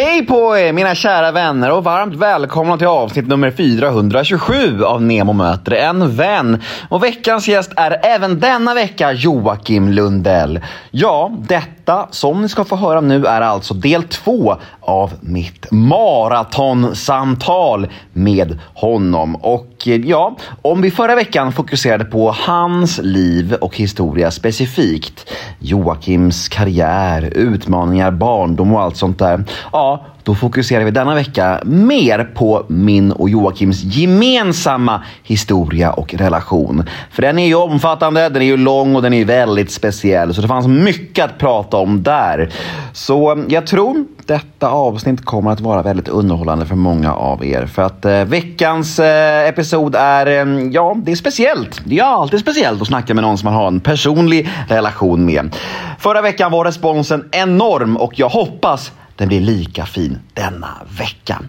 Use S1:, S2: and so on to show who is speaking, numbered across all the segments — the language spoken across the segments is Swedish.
S1: Hej på er mina kära vänner och varmt välkomna till avsnitt nummer 427 av Nemo möter en vän. Och veckans gäst är även denna vecka Joakim Lundell. Ja, detta som ni ska få höra nu är alltså del två av mitt maratonsamtal med honom. Och eh, ja, om vi förra veckan fokuserade på hans liv och historia specifikt, Joakims karriär, utmaningar, barndom och allt sånt där. Ja, då fokuserar vi denna vecka mer på min och Joakims gemensamma historia och relation. För den är ju omfattande, den är ju lång och den är väldigt speciell. Så det fanns mycket att prata om där. Så eh, jag tror detta avsnitt kommer att vara väldigt underhållande för många av er. För att eh, veckans eh, episod är, eh, ja, det är speciellt. Det är alltid speciellt att snacka med någon som man har en personlig relation med. Förra veckan var responsen enorm och jag hoppas den blir lika fin denna vecka.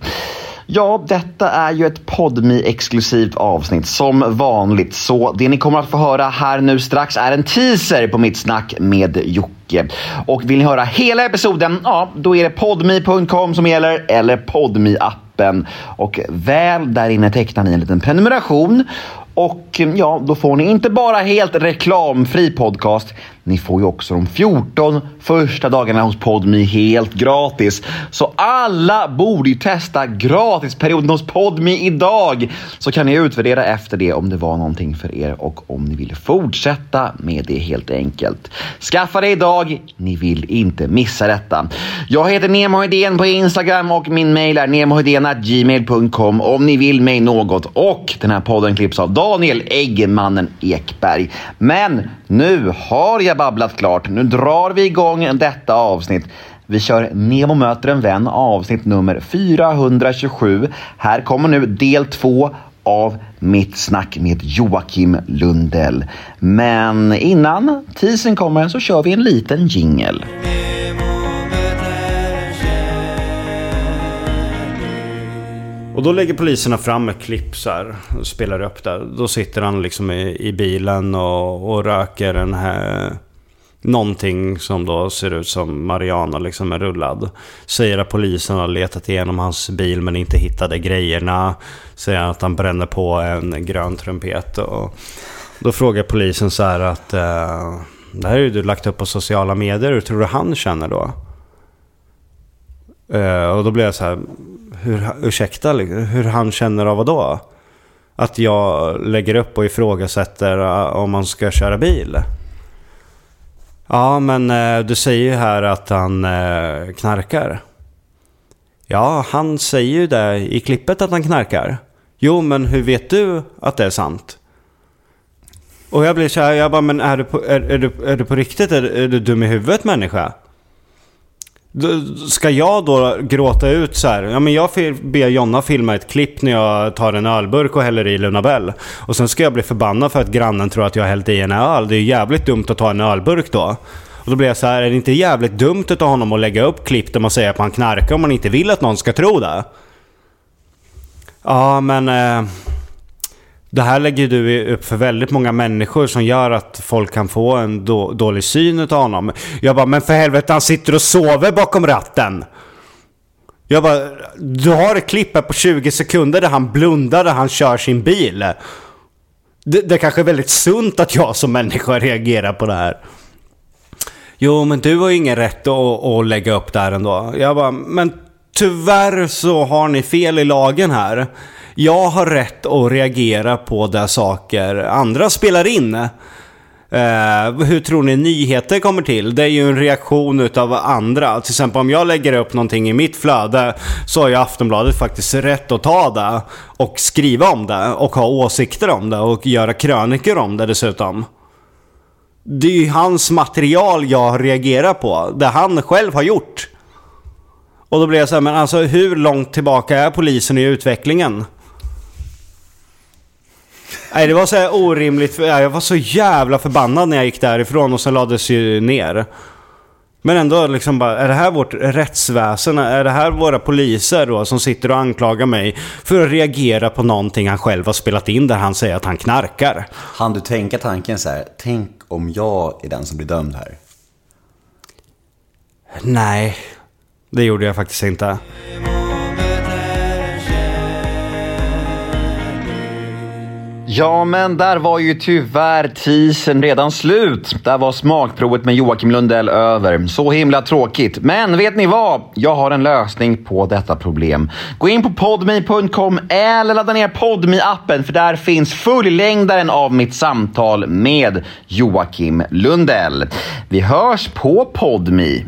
S1: Ja, detta är ju ett podmi exklusivt avsnitt som vanligt. Så det ni kommer att få höra här nu strax är en teaser på mitt snack med Jocke. Och vill ni höra hela episoden, ja, då är det podmi.com som gäller eller podmi appen Och väl där inne tecknar ni en liten prenumeration och eh, ja, då får ni inte bara helt reklamfri podcast. Ni får ju också de 14 första dagarna hos Podmi helt gratis. Så alla borde ju testa gratisperioden hos Podmi idag. Så kan ni utvärdera efter det om det var någonting för er och om ni vill fortsätta med det helt enkelt. Skaffa det idag. Ni vill inte missa detta. Jag heter Nemo Hedén på Instagram och min mail är gmail.com om ni vill mig något. Och den här podden klipps av Daniel Eggmannen Ekberg. Men nu har jag babblat klart. Nu drar vi igång detta avsnitt. Vi kör Nemo möter en vän avsnitt nummer 427. Här kommer nu del två av mitt snack med Joakim Lundell. Men innan teasern kommer så kör vi en liten jingel.
S2: Och då lägger poliserna fram ett klipp så här och spelar upp det. Då sitter han liksom i, i bilen och, och röker en här... Någonting som då ser ut som Mariana liksom är rullad. Säger att polisen har letat igenom hans bil men inte hittade grejerna. Säger att han bränner på en grön trumpet. Och då frågar polisen så här att... Eh, det här har ju du lagt upp på sociala medier. Hur tror du han känner då? Eh, och då blir jag så här hur, ursäkta, liksom, hur han känner av vadå? då? Att jag lägger upp och ifrågasätter eh, om man ska köra bil. Ja, men eh, du säger ju här att han eh, knarkar. Ja, han säger ju det i klippet att han knarkar. Jo, men hur vet du att det är sant? Och jag blir så här, jag bara, men är du på, är, är du, är du på riktigt? Är, är du dum i huvudet människa? Ska jag då gråta ut så här? Ja men jag ber Jonna filma ett klipp när jag tar en ölburk och häller i Lunabell. Och sen ska jag bli förbannad för att grannen tror att jag har hällt i en öl. Det är jävligt dumt att ta en ölburk då. Och då blir jag så här, är det inte jävligt dumt av honom att lägga upp klipp där man säger att man knarkar om man inte vill att någon ska tro det? Ja men... Eh, det här lägger du upp för väldigt många människor som gör att folk kan få en då, dålig syn av honom. Jag bara, men för helvete han sitter och sover bakom ratten. Jag bara, du har ett klipp här på 20 sekunder där han blundar där han kör sin bil. Det, det kanske är väldigt sunt att jag som människa reagerar på det här. Jo, men du har ju ingen rätt att, att lägga upp det här ändå. Jag bara, men tyvärr så har ni fel i lagen här. Jag har rätt att reagera på där saker andra spelar in. Uh, hur tror ni nyheter kommer till? Det är ju en reaktion utav andra. Till exempel om jag lägger upp någonting i mitt flöde så har ju Aftonbladet faktiskt rätt att ta det och skriva om det och ha åsikter om det och göra krönikor om det dessutom. Det är ju hans material jag reagerar på. Det han själv har gjort. Och då blir jag så här, men alltså hur långt tillbaka är polisen i utvecklingen? Nej, det var så här orimligt. Jag var så jävla förbannad när jag gick därifrån och sen lades ju ner. Men ändå liksom bara, är det här vårt rättsväsen? Är det här våra poliser då som sitter och anklagar mig för att reagera på någonting han själv har spelat in där han säger att han knarkar?
S1: Han du tänka tanken så här, tänk om jag är den som blir dömd här?
S2: Nej. Det gjorde jag faktiskt inte.
S1: Ja, men där var ju tyvärr teasern redan slut. Där var smakprovet med Joakim Lundell över. Så himla tråkigt. Men vet ni vad? Jag har en lösning på detta problem. Gå in på podme.com eller ladda ner podme appen för där finns fullängdaren av mitt samtal med Joakim Lundell. Vi hörs på podme.